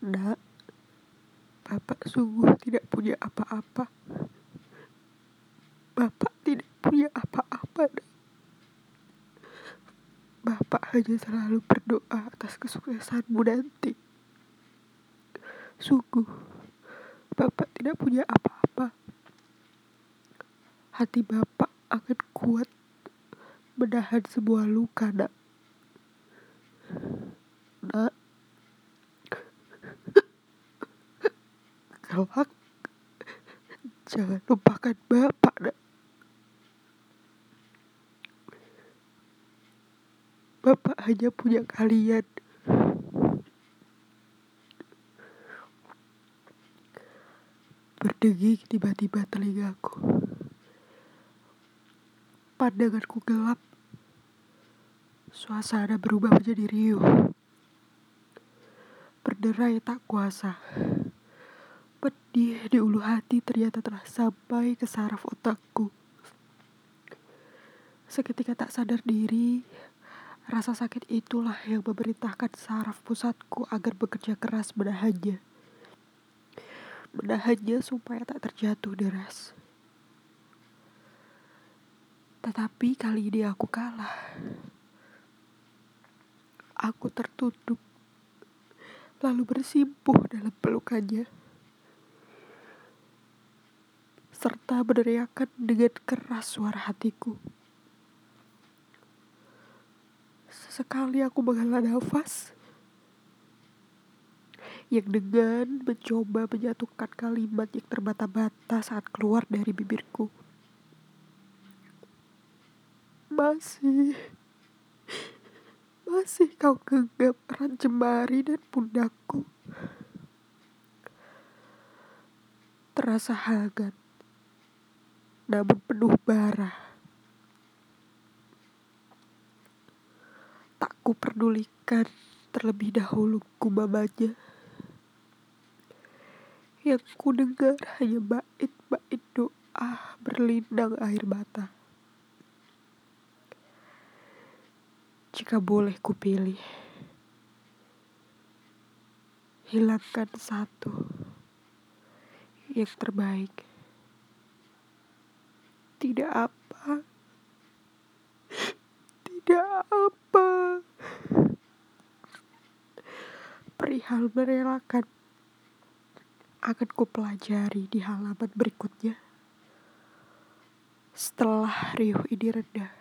Nak, Bapak sungguh tidak punya apa-apa. Bapak tidak punya apa-apa. Bapak hanya selalu berdoa atas kesuksesanmu nanti. Sungguh, Bapak tidak punya apa-apa. Hati Bapak akan kuat menahan sebuah luka, nak. Nak. Kelak, jangan lupakan Bapak, nak. Bapak hanya punya kalian. Berdegik tiba-tiba telingaku. Pandanganku gelap. Suasana berubah menjadi riuh. Berderai tak kuasa. Pedih di ulu hati ternyata telah sampai ke saraf otakku. Seketika tak sadar diri, rasa sakit itulah yang memerintahkan saraf pusatku agar bekerja keras menahannya. Menahannya supaya tak terjatuh deras. Tetapi kali ini aku kalah. Aku tertutup, lalu bersimpuh dalam pelukannya. Serta meneriakan dengan keras suara hatiku. Sesekali aku menghela nafas. Yang dengan mencoba menyatukan kalimat yang terbata-bata saat keluar dari bibirku. Masih, masih kau genggam erat jemari dan pundakku. Terasa hangat, namun penuh bara. Tak kuperdulikan terlebih dahulu gumamanya. Yang ku dengar hanya bait-bait doa berlinang air mata. Jika boleh kupilih, hilangkan satu yang terbaik. Tidak apa, tidak apa. Perihal merelakan akan kupelajari di halaman berikutnya. Setelah riuh ini reda.